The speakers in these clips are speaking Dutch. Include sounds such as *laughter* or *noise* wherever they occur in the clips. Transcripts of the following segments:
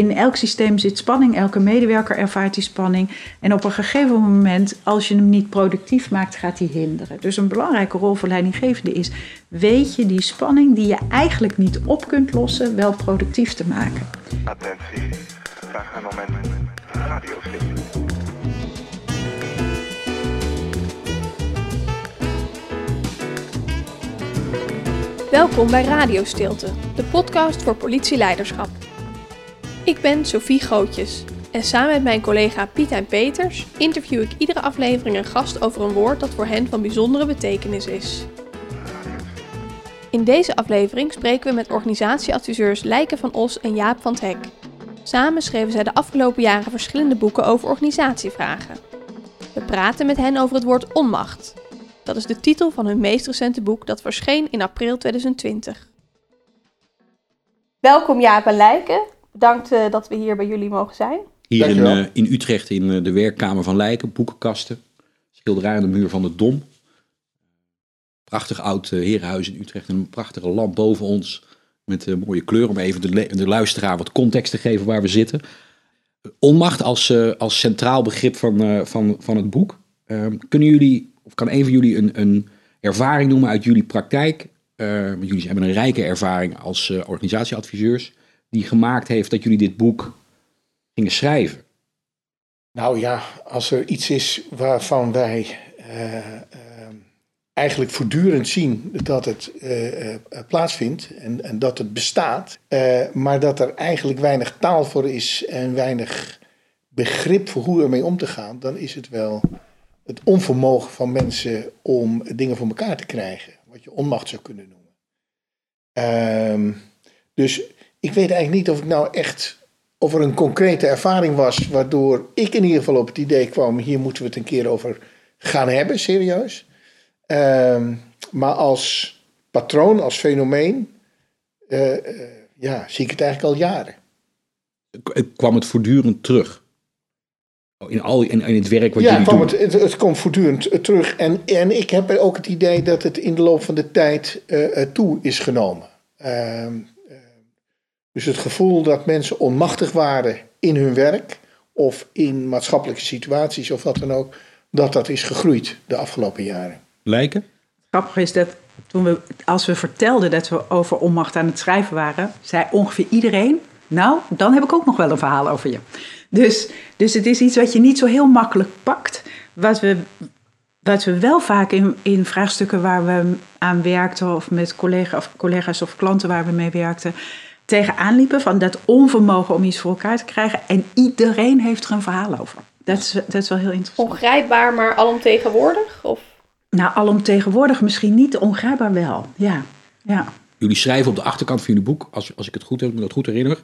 in elk systeem zit spanning, elke medewerker ervaart die spanning. En op een gegeven moment, als je hem niet productief maakt, gaat hij hinderen. Dus een belangrijke rol voor leidinggevende is, weet je die spanning die je eigenlijk niet op kunt lossen, wel productief te maken. Attentie, graag een moment. Radio Welkom bij Radio Stilte, de podcast voor politieleiderschap. Ik ben Sophie Gootjes en samen met mijn collega Piet Peters interview ik iedere aflevering een gast over een woord dat voor hen van bijzondere betekenis is. In deze aflevering spreken we met organisatieadviseurs Lijken van Os en Jaap van het Hek. Samen schreven zij de afgelopen jaren verschillende boeken over organisatievragen. We praten met hen over het woord onmacht. Dat is de titel van hun meest recente boek dat verscheen in april 2020. Welkom Jaap en Lijken. Bedankt uh, dat we hier bij jullie mogen zijn. Hier in, uh, in, Utrecht in uh, de werkkamer van Lijken, boekenkasten, schilderij aan de muur van de Dom. Prachtig oud herenhuis in Utrecht en een prachtige lamp boven ons met mooie kleur om even de, de, luisteraar wat context te geven waar we zitten. Onmacht als, als centraal begrip van, van, van het boek. Ehm, kunnen jullie, of kan een van jullie een, een ervaring noemen uit jullie praktijk? want jullie hebben een rijke ervaring als organisatieadviseurs die gemaakt heeft dat jullie dit boek gingen schrijven? Nou ja, als er iets is waarvan wij uh, uh, eigenlijk voortdurend zien dat het uh, plaatsvindt en, en, dat het bestaat, maar dat er eigenlijk weinig taal voor is en weinig begrip voor hoe ermee om te gaan, dan is het wel het onvermogen van mensen om dingen voor elkaar te krijgen, wat je onmacht zou kunnen noemen. Ehm, dus ik weet eigenlijk niet of ik nou echt. of er een concrete ervaring was. waardoor ik in ieder geval op het idee kwam. hier moeten we het een keer over gaan hebben, serieus. Ehm, maar als patroon, als fenomeen. Uh, uh, ja, zie ik het eigenlijk al jaren. Kwam het voortdurend terug? In, al, in, in het werk wat ja, jullie doen? Het, het, het komt voortdurend terug. En, en ik heb ook het idee dat het in de loop van de tijd uh, toe is genomen. Uh, dus het gevoel dat mensen onmachtig waren in hun werk of in maatschappelijke situaties of wat dan ook, dat dat is gegroeid de afgelopen jaren. Lijken? Grappig is dat toen we, als we vertelden dat we over onmacht aan het schrijven waren, zei ongeveer iedereen: Nou, dan heb ik ook nog wel een verhaal over je. Dus, dus het is iets wat je niet zo heel makkelijk pakt. Wat we, wat we wel vaak in, in vraagstukken waar we aan werkten, of met collega, of collega's of klanten waar we mee werkten, tegenaan liepen van dat onvermogen om iets voor elkaar te krijgen. En iedereen heeft er een verhaal over. Dat is, dat is wel heel interessant. Ongrijpbaar, maar alomtegenwoordig? Of? Nou, alomtegenwoordig misschien niet, ongrijpbaar wel. Ja. ja. Jullie schrijven op de achterkant van jullie boek, als, als ik het goed heb, me dat goed herinner.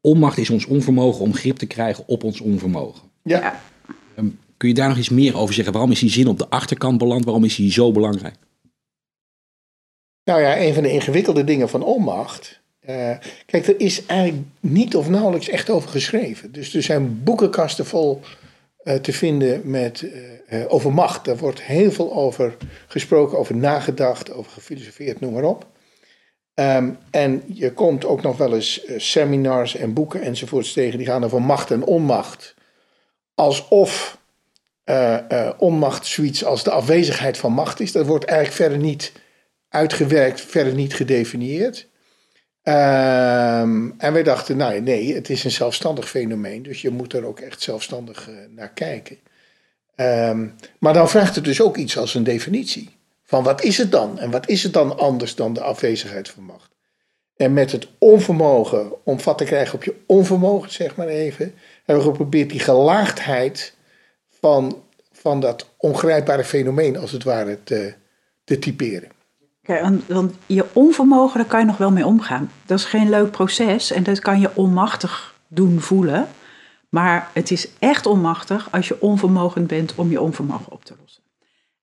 Onmacht is ons onvermogen om grip te krijgen op ons onvermogen. Ja. Um, kun je daar nog iets meer over zeggen? Waarom is die zin op de achterkant beland? Waarom is die zo belangrijk? Nou ja, een van de ingewikkelde dingen van onmacht uh, kijk, er is eigenlijk niet of nauwelijks echt over geschreven. Dus er zijn boekenkasten vol uh, te vinden met, uh, over macht. Daar wordt heel veel over gesproken, over nagedacht, over gefilosofeerd, noem maar op. Um, en je komt ook nog wel eens seminars en boeken enzovoorts tegen, die gaan over macht en onmacht. Alsof onmacht zoiets als de afwezigheid van macht is. Dat wordt eigenlijk verder niet uitgewerkt, verder niet gedefinieerd. Um, en wij dachten, nou nee, het is een zelfstandig fenomeen, dus je moet er ook echt zelfstandig uh, naar kijken. Um, maar dan vraagt het dus ook iets als een definitie. Van wat is het dan? En wat is het dan anders dan de afwezigheid van macht? En met het onvermogen om vat te krijgen op je onvermogen, zeg maar even, hebben we geprobeerd die gelaagdheid van, van dat ongrijpbare fenomeen, als het ware, te, te typeren. Kijk, want, je onvermogen, daar kan je nog wel mee omgaan. Dat is geen leuk proces en dat kan je onmachtig doen voelen. Maar het is echt onmachtig als je onvermogend bent om je onvermogen op te lossen.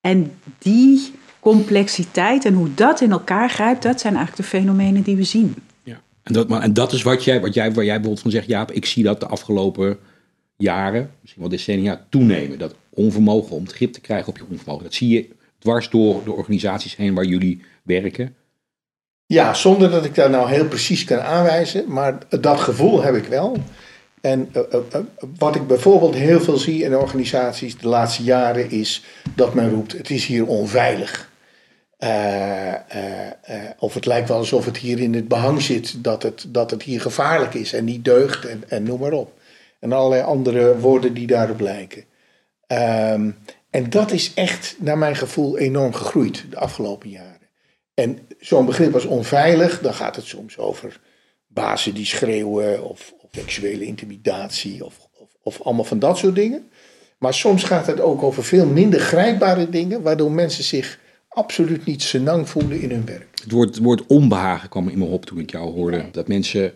En die complexiteit en hoe dat in elkaar grijpt, dat zijn eigenlijk de fenomenen die we zien. Ja. En, dat, en dat is wat jij, wat jij, waar jij bijvoorbeeld van zegt, Jaap, ik zie dat de afgelopen jaren, misschien wel decennia, toenemen. Dat onvermogen om het grip te krijgen op je onvermogen. Dat zie je dwars door de organisaties heen waar jullie werken? Ja, zonder dat ik daar nou heel precies kan aanwijzen, maar dat gevoel heb ik wel. En uh, uh, wat ik bijvoorbeeld heel veel zie in organisaties de laatste jaren is dat men roept: het is hier onveilig. Of het lijkt wel alsof het hier in het behang zit, dat het, dat het hier gevaarlijk is en niet deugt en, en noem maar op. En allerlei andere woorden die daarop lijken. Um, en dat is echt, naar mijn gevoel, enorm gegroeid de afgelopen jaren. En zo'n begrip als onveilig, dan gaat het soms over bazen die schreeuwen of, of seksuele intimidatie of, of, of allemaal van dat soort dingen. Maar soms gaat het ook over veel minder grijpbare dingen, waardoor mensen zich absoluut niet senang voelen in hun werk. Het woord, het woord onbehagen kwam in me op toen ik jou hoorde. Dat mensen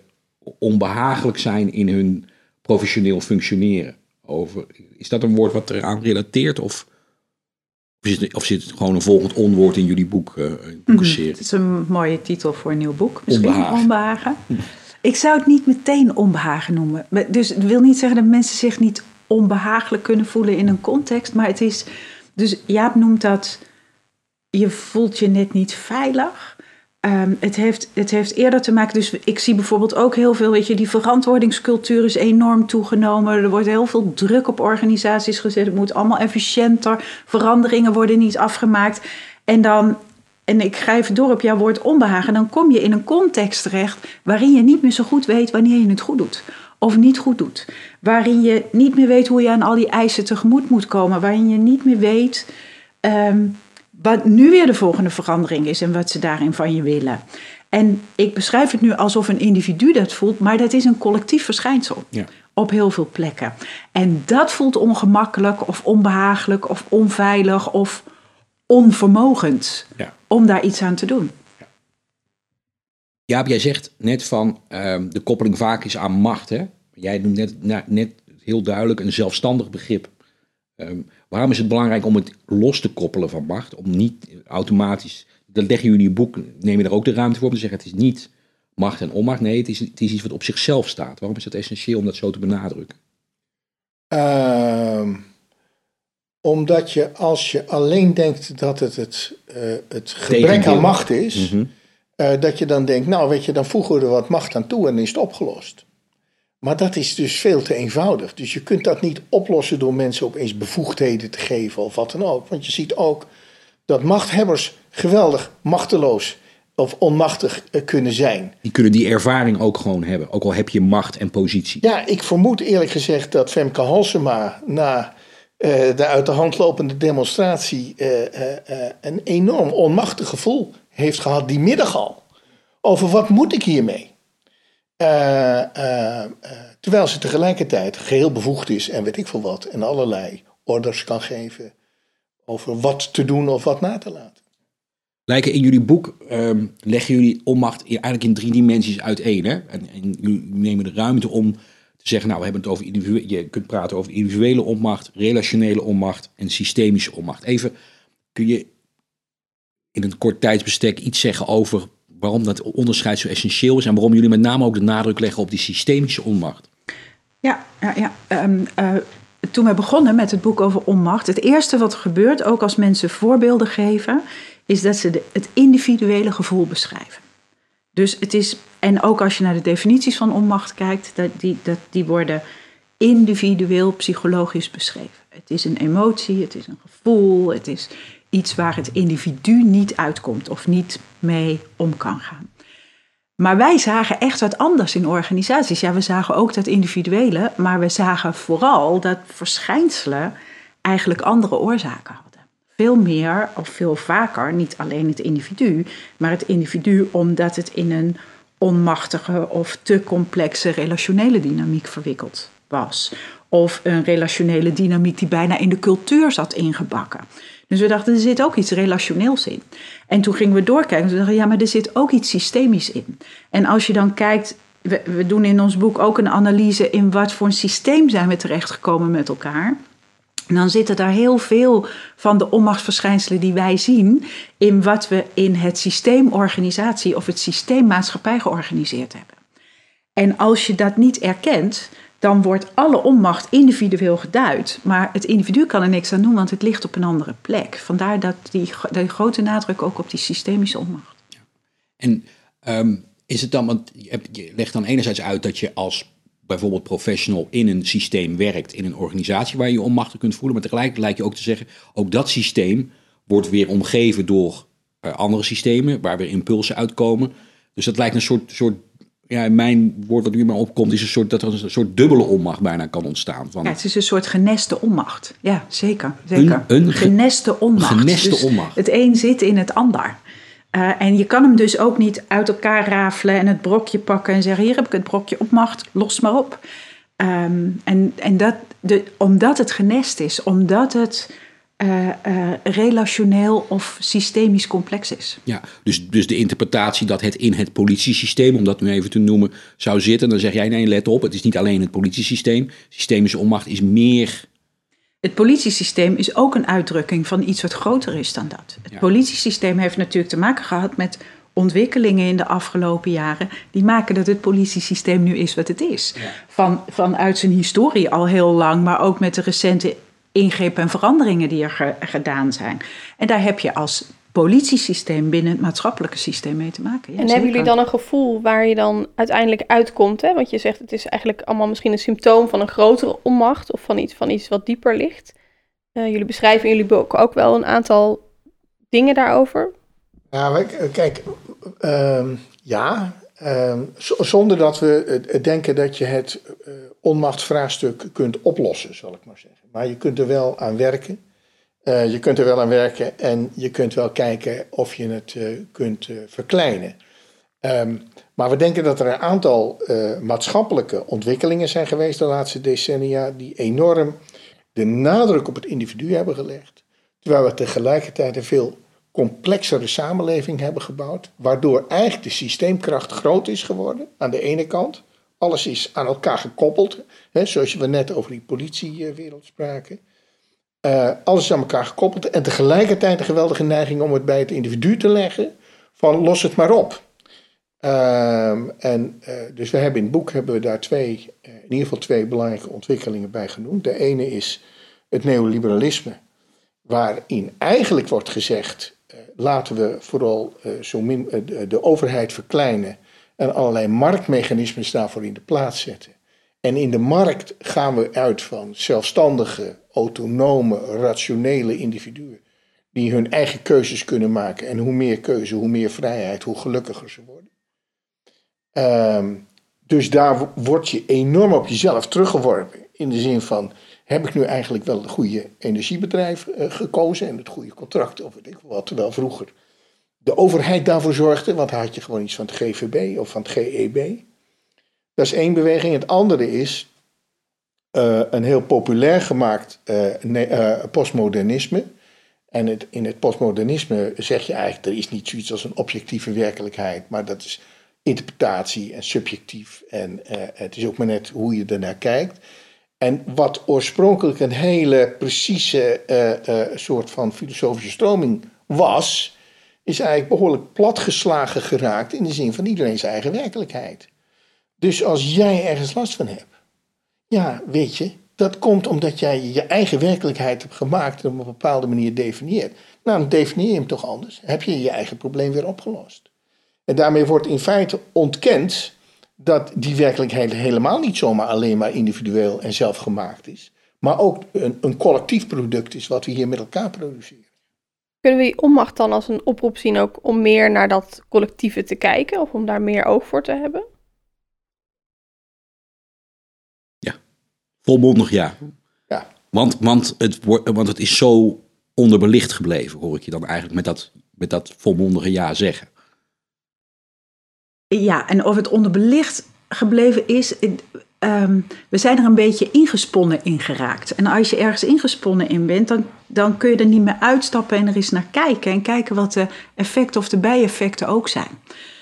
onbehagelijk zijn in hun professioneel functioneren. Over, is dat een woord wat eraan relateert? Of, of, zit, het, gewoon een volgend onwoord in jullie boek, uh, boekenserie? Het is een mooie titel voor een nieuw boek. Misschien onbehagen. onbehagen. Ik zou het niet meteen onbehagen noemen. Dus het wil niet zeggen dat mensen zich niet onbehagelijk kunnen voelen in een context. Maar het is. Dus Jaap noemt dat. Je voelt je net niet veilig. Um, het, heeft, het heeft eerder te maken, dus ik zie bijvoorbeeld ook heel veel, weet je, die verantwoordingscultuur is enorm toegenomen. Er wordt heel veel druk op organisaties gezet. Het moet allemaal efficiënter. Veranderingen worden niet afgemaakt. En dan, en ik ga even door op jouw woord onbehagen, dan kom je in een context terecht waarin je niet meer zo goed weet wanneer je het goed doet. Of niet goed doet. Waarin je niet meer weet hoe je aan al die eisen tegemoet moet komen. Waarin je niet meer weet. Um, wat nu weer de volgende verandering is en wat ze daarin van je willen. En ik beschrijf het nu alsof een individu dat voelt, maar dat is een collectief verschijnsel. Ja. Op heel veel plekken. En dat voelt ongemakkelijk of onbehagelijk of onveilig of onvermogend ja. om daar iets aan te doen. Ja. Jaap, jij zegt net van uh, de koppeling vaak is aan macht. Hè? Jij noemt net, net heel duidelijk een zelfstandig begrip. Um, Waarom is het belangrijk om het los te koppelen van macht? Om niet automatisch, dat leggen jullie in je boek, neem je er ook de ruimte voor om te zeggen, het is niet macht en onmacht. Nee, het is, het is iets wat op zichzelf staat. Waarom is het essentieel om dat zo te benadrukken? Uh, omdat je als je alleen denkt dat het het, uh, het gebrek aan macht is, mm -hmm. uh, dat je dan denkt, nou weet je, dan voegen we er wat macht aan toe en is het opgelost. Maar dat is dus veel te eenvoudig. Dus je kunt dat niet oplossen door mensen opeens bevoegdheden te geven of wat dan ook. Want je ziet ook dat machthebbers geweldig machteloos of onmachtig eh, kunnen zijn. Die kunnen die ervaring ook gewoon hebben, ook al heb je macht en positie. Ja, ik vermoed eerlijk gezegd dat Femke Halsema na uh, de uit de hand lopende demonstratie uh, een enorm onmachtig gevoel heeft gehad die middag al. Over wat moet ik hiermee? Uh, uh, terwijl ze tegelijkertijd geheel bevoegd is en weet ik veel wat. En allerlei orders kan geven over wat te doen of wat na te laten. Lijken in jullie boek um, leggen jullie onmacht eigenlijk in drie dimensies uiteen. Hè? En, en jullie nemen de ruimte om te zeggen, nou we hebben het over je kunt praten over individuele onmacht, relationele onmacht en systemische onmacht. Even, kun je in een kort tijdsbestek iets zeggen over waarom dat onderscheid zo essentieel is en waarom jullie met name ook de nadruk leggen op die systemische onmacht. Ja, ja, ja. Um, uh, toen we begonnen met het boek over onmacht, het eerste wat er gebeurt, ook als mensen voorbeelden geven, is dat ze het individuele gevoel beschrijven. Dus het is, en ook als je naar de definities van onmacht kijkt, dat die, dat, die worden individueel psychologisch beschreven. Het is een emotie, het is een gevoel, het is iets waar het individu niet uitkomt of niet mee om kan gaan. Maar wij zagen echt wat anders in organisaties. Ja, we zagen ook dat individuele, maar we zagen vooral dat verschijnselen eigenlijk andere oorzaken hadden. Veel meer of veel vaker, niet alleen het individu, maar het individu omdat het in een onmachtige of te complexe relationele dynamiek verwikkeld was. Of een relationele dynamiek die bijna in de cultuur zat ingebakken. Dus we dachten, er zit ook iets relationeels in. En toen gingen we doorkijken en we dachten, ja, maar er zit ook iets systemisch in. En als je dan kijkt, we, we doen in ons boek ook een analyse in wat voor een systeem zijn we terechtgekomen met elkaar. En dan zitten daar heel veel van de onmachtsverschijnselen die wij zien in wat we in het systeemorganisatie of het systeemmaatschappij georganiseerd hebben. En als je dat niet erkent, dan wordt alle onmacht individueel geduid. Maar het individu kan er niks aan doen, want het ligt op een andere plek. Vandaar dat die, die grote nadruk ook op die systemische onmacht. En um, is het dan, want je, legt dan enerzijds uit dat je als bijvoorbeeld professional in een systeem werkt, in een organisatie waar je je onmachtig kunt voelen. Maar tegelijkertijd lijkt je ook te zeggen, ook dat systeem wordt weer omgeven door eh, andere systemen, waar weer impulsen uitkomen. Dus dat lijkt een soort, soort ja, mijn woord wat nu maar opkomt, is een soort, dat er een soort dubbele onmacht bijna kan ontstaan. Van, Ja, het is een soort geneste onmacht. Ja, zeker. zeker. Een- een ge- geneste onmacht. geneste Dus onmacht. Het een zit in het ander. Eh, en je kan hem dus ook niet uit elkaar rafelen en het brokje pakken en zeggen: Hier heb ik het brokje op macht, los maar op. Ehm, en en dat, de, omdat het genest is, omdat het eh, eh, relationeel of systemisch complex is. Ja, dus, dus de interpretatie dat het in het politiesysteem, om dat nu even te noemen, zou zitten. Dan zeg jij, nee, let op, het is niet alleen het politiesysteem. Systemische onmacht is meer... Het politiesysteem is ook een uitdrukking van iets wat groter is dan dat. Het Ja. politiesysteem heeft natuurlijk te maken gehad met ontwikkelingen in de afgelopen jaren. Die maken dat het politiesysteem nu is wat het is. Van, vanuit zijn historie al heel lang, maar ook met de recente ingrepen en veranderingen die er ge- gedaan zijn. En daar heb je als politiesysteem binnen het maatschappelijke systeem mee te maken. Ja, en hebben jullie dan een gevoel waar je dan uiteindelijk uitkomt? Hè? Want je zegt het is eigenlijk allemaal misschien een symptoom van een grotere onmacht of van iets, van iets wat dieper ligt. Eh, jullie beschrijven in jullie boek ook wel een aantal dingen daarover. Ja, kijk, ehm, ja, ehm, zonder dat we denken dat je het eh, onmachtsvraagstuk kunt oplossen, zal ik maar zeggen. Maar je kunt er wel aan werken. Eh, je kunt er wel aan werken en je kunt wel kijken of je het eh, kunt eh, verkleinen. Ehm, maar we denken dat er een aantal maatschappelijke ontwikkelingen zijn geweest de laatste decennia die enorm de nadruk op het individu hebben gelegd. Terwijl we tegelijkertijd een veel complexere samenleving hebben gebouwd, waardoor eigenlijk de systeemkracht groot is geworden aan de ene kant. Alles is aan elkaar gekoppeld, hè, zoals we net over die politiewereld spraken. Eh, alles is aan elkaar gekoppeld en tegelijkertijd een geweldige neiging om het bij het individu te leggen van los het maar op. Ehm, en eh, dus we hebben in het boek hebben we daar twee, eh, in ieder geval twee belangrijke ontwikkelingen bij genoemd. De ene is het neoliberalisme, waarin eigenlijk wordt gezegd: laten we vooral zo min, de overheid verkleinen en allerlei marktmechanismes daarvoor in de plaats zetten. En in de markt gaan we uit van zelfstandige, autonome, rationele individuen die hun eigen keuzes kunnen maken. En hoe meer keuze, hoe meer vrijheid, hoe gelukkiger ze worden. Ehm, dus daar wo- word je enorm op jezelf teruggeworpen. In de zin van, heb ik nu eigenlijk wel het goede energiebedrijf eh, gekozen en het goede contract of weet ik wat. Terwijl vroeger de overheid daarvoor zorgde, want dan had je gewoon iets van het GVB of van het GEB. Dat is één beweging. Het andere is eh, een heel populair gemaakt eh, eh, postmodernisme. En het, in het postmodernisme zeg je eigenlijk, er is niet zoiets als een objectieve werkelijkheid, maar dat is interpretatie en subjectief. En het is ook maar net hoe je ernaar kijkt. En wat oorspronkelijk een hele precieze soort van filosofische stroming was, is eigenlijk behoorlijk platgeslagen geraakt in de zin van iedereen zijn eigen werkelijkheid. Dus als jij ergens last van hebt, ja, weet je, dat komt omdat jij je eigen werkelijkheid hebt gemaakt en op een bepaalde manier definieert. Nou, dan definieer je hem toch anders. Heb je je eigen probleem weer opgelost. En daarmee wordt in feite ontkend dat die werkelijkheid helemaal niet zomaar alleen maar individueel en zelfgemaakt is, maar ook een, een collectief product is wat we hier met elkaar produceren. Kunnen we die onmacht dan als een oproep zien ook om meer naar dat collectieve te kijken of om daar meer oog voor te hebben? Volmondig ja. Ja. Want, want, het wordt, want het is zo onderbelicht gebleven, hoor ik je dan eigenlijk met dat, met dat volmondige ja zeggen. Ja, en of het onderbelicht gebleven is. ehm, we zijn er een beetje ingesponnen in geraakt. En als je ergens ingesponnen in bent, dan, dan kun je er niet meer uitstappen en er eens naar kijken. En kijken wat de effecten of de bijeffecten ook zijn.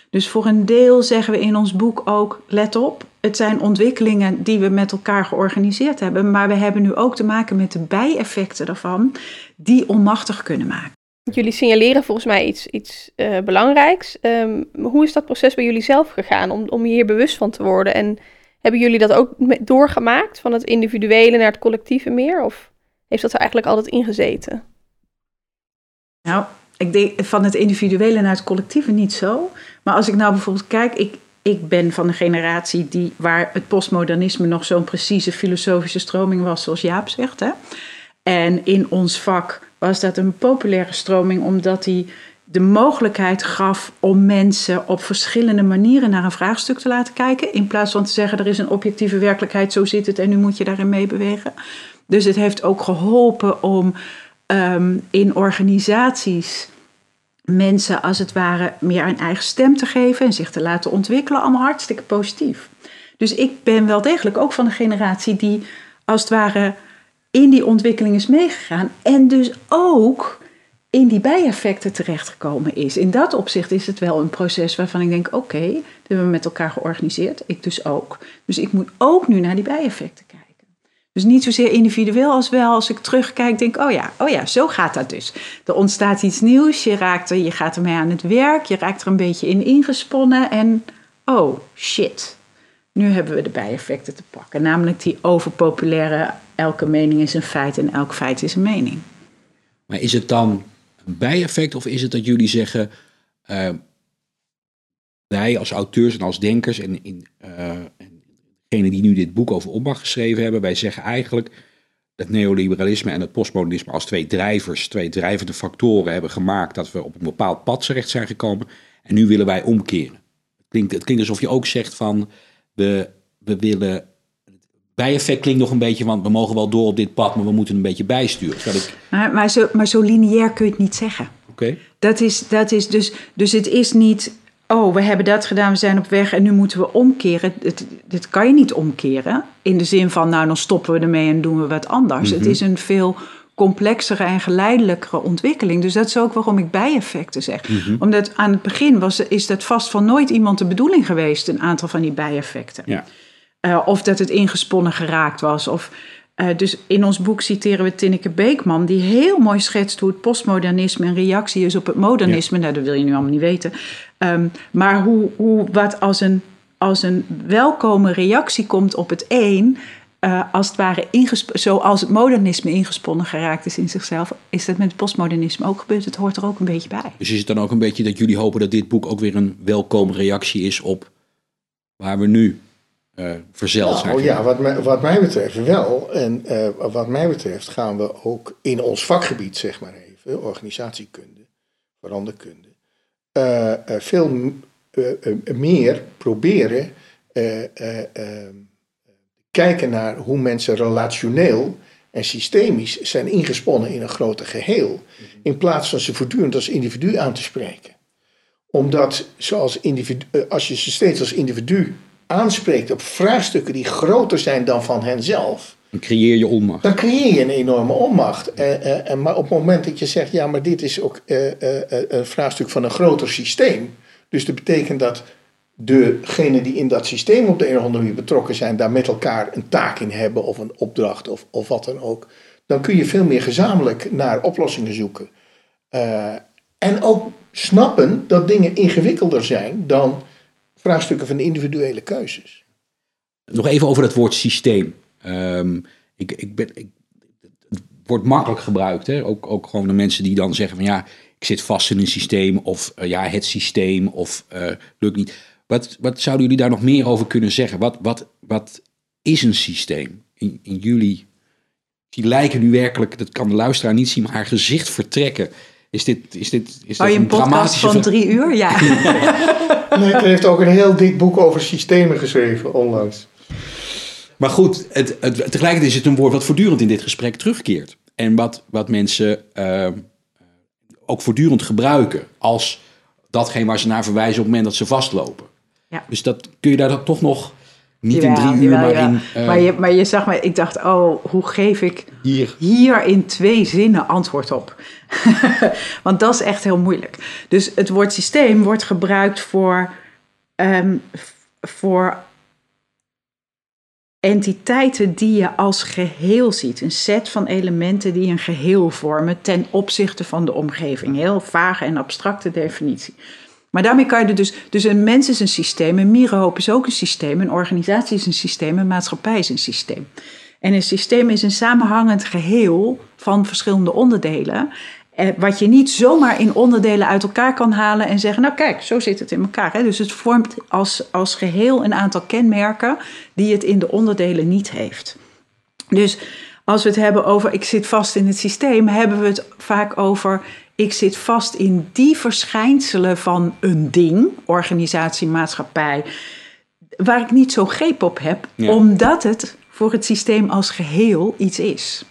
Dus voor een deel zeggen we in ons boek ook: let op, het zijn ontwikkelingen die we met elkaar georganiseerd hebben. Maar we hebben nu ook te maken met de bijeffecten daarvan, die onmachtig kunnen maken. Jullie signaleren volgens mij iets, iets eh, belangrijks. Ehm, hoe is dat proces bij jullie zelf gegaan om, om hier bewust van te worden? En hebben jullie dat ook doorgemaakt van het individuele naar het collectieve meer? Of heeft dat er eigenlijk altijd ingezeten? Nou, ik denk van het individuele naar het collectieve niet zo. Maar als ik nou bijvoorbeeld kijk, ik, ik ben van de generatie die, waar het postmodernisme nog zo'n precieze filosofische stroming was, zoals Jaap zegt. Hè? En in ons vak was dat een populaire stroming, omdat die de mogelijkheid gaf om mensen op verschillende manieren naar een vraagstuk te laten kijken. In plaats van te zeggen: er is een objectieve werkelijkheid, zo zit het en nu moet je daarin meebewegen. Dus het heeft ook geholpen om ehm, in organisaties mensen als het ware meer een eigen stem te geven en zich te laten ontwikkelen. Allemaal hartstikke positief. Dus ik ben wel degelijk ook van de generatie die als het ware in die ontwikkeling is meegegaan. En dus ook in die bijeffecten terechtgekomen is. In dat opzicht is het wel een proces waarvan ik denk: oké, dat hebben we met elkaar georganiseerd. Ik dus ook. Dus ik moet ook nu naar die bijeffecten kijken. Dus niet zozeer individueel als wel als ik terugkijk, denk: oh ja, oh ja, zo gaat dat dus. Er ontstaat iets nieuws, je, raakt er, je gaat ermee aan het werk, je raakt er een beetje in ingesponnen en oh shit. Nu hebben we de bijeffecten te pakken, namelijk die overpopulaire elke mening is een feit en elk feit is een mening. Maar is het dan een bijeffect of is het dat jullie zeggen, uh, wij als auteurs en als denkers en, in, uh, en degene die nu dit boek over opmacht geschreven hebben, wij zeggen eigenlijk dat neoliberalisme en het postmodernisme als twee drijvers, twee drijvende factoren hebben gemaakt dat we op een bepaald pad terecht zijn gekomen en nu willen wij omkeren. Het klinkt, het klinkt alsof je ook zegt van we, we willen bijeffect klinkt nog een beetje, want we mogen wel door op dit pad, maar we moeten een beetje bijsturen. Ik... Maar, maar, zo, maar zo lineair kun je het niet zeggen. Oké. Dat is, dat is dus, dus het is niet, oh, we hebben dat gedaan, we zijn op weg en nu moeten we omkeren. Het, dit kan je niet omkeren. In de zin van, nou, dan stoppen we ermee en doen we wat anders. Het is een veel complexere en geleidelijkere ontwikkeling. Dus dat is ook waarom ik bijeffecten zeg. Omdat aan het begin was, is dat vast van nooit iemand de bedoeling geweest, een aantal van die bijeffecten. Ja. Uh, of dat het ingesponnen geraakt was. Of, uh, dus in ons boek citeren we Tinneke Beekman, die heel mooi schetst hoe het postmodernisme een reactie is op het modernisme. Ja. Nou, dat wil je nu allemaal niet weten. Um, maar hoe, hoe wat als een, als een welkome reactie komt op het een, uh, als het ware zoals het modernisme ingesponnen geraakt is in zichzelf, is dat met het postmodernisme ook gebeurd. Het hoort er ook een beetje bij. Dus is het dan ook een beetje dat jullie hopen dat dit boek ook weer een welkome reactie is op waar we nu uh, verzeld nou, ja, wat mij, wat mij betreft wel. En uh, wat mij betreft gaan we ook in ons vakgebied, zeg maar even, organisatiekunde, veranderkunde, uh, veel meer proberen kijken naar hoe mensen relationeel en systemisch zijn ingesponnen in een groter geheel, in plaats van ze voortdurend als individu aan te spreken. Omdat zoals individu, als je ze steeds als individu aanspreekt op vraagstukken die groter zijn dan van henzelf. Dan creëer je onmacht. Dan creëer je een enorme onmacht. Uh, uh, maar op het moment dat je zegt, ja, maar dit is ook uh, een vraagstuk van een groter systeem. Dus dat betekent dat degenen die in dat systeem op de een of andere manier betrokken zijn, daar met elkaar een taak in hebben of een opdracht of, of wat dan ook. Dan kun je veel meer gezamenlijk naar oplossingen zoeken. en ook snappen dat dingen ingewikkelder zijn dan vraagstukken van individuele keuzes. Nog even over het woord systeem. Um, ik, ik ben, ik, het wordt makkelijk gebruikt. Hè? Ook, ook gewoon de mensen die dan zeggen van ja, ik zit vast in een systeem of uh, ja, het systeem of uh, lukt niet. Wat, wat zouden jullie daar nog meer over kunnen zeggen? Wat, wat, wat is een systeem in, in jullie? Die lijken nu werkelijk, dat kan de luisteraar niet zien, maar haar gezicht vertrekken. Is dit, is dit, is Hou je een, een podcast van drie uur? Ja. *laughs* *laughs* Nee, hij heeft ook een heel dik boek over systemen geschreven onlangs. Maar goed, het, het, tegelijkertijd is het een woord wat voortdurend in dit gesprek terugkeert. En wat, wat mensen uh, ook voortdurend gebruiken als datgene waar ze naar verwijzen op het moment dat ze vastlopen. Ja. Dus dat kun je daar dan toch nog niet in drie uur, maar in... Uh, maar, je, maar je zag me, ik dacht, oh, hoe geef ik hier, hier in twee zinnen antwoord op? *laughs* Want dat is echt heel moeilijk. Dus het woord systeem wordt gebruikt voor, um, voor entiteiten die je als geheel ziet. Een set van elementen die een geheel vormen ten opzichte van de omgeving. Heel vage en abstracte definitie. Maar daarmee kan je dus. Dus een mens is een systeem, een mierenhoop is ook een systeem, een organisatie is een systeem, een maatschappij is een systeem. En een systeem is een samenhangend geheel van verschillende onderdelen. Eh, wat je niet zomaar in onderdelen uit elkaar kan halen en zeggen, nou kijk, zo zit het in elkaar. Hè? Dus het vormt als, als geheel een aantal kenmerken die het in de onderdelen niet heeft. Dus als we het hebben over ik zit vast in het systeem, hebben we het vaak over ik zit vast in die verschijnselen van een ding, organisatie, maatschappij, waar ik niet zo greep op heb, Ja. omdat het voor het systeem als geheel iets is.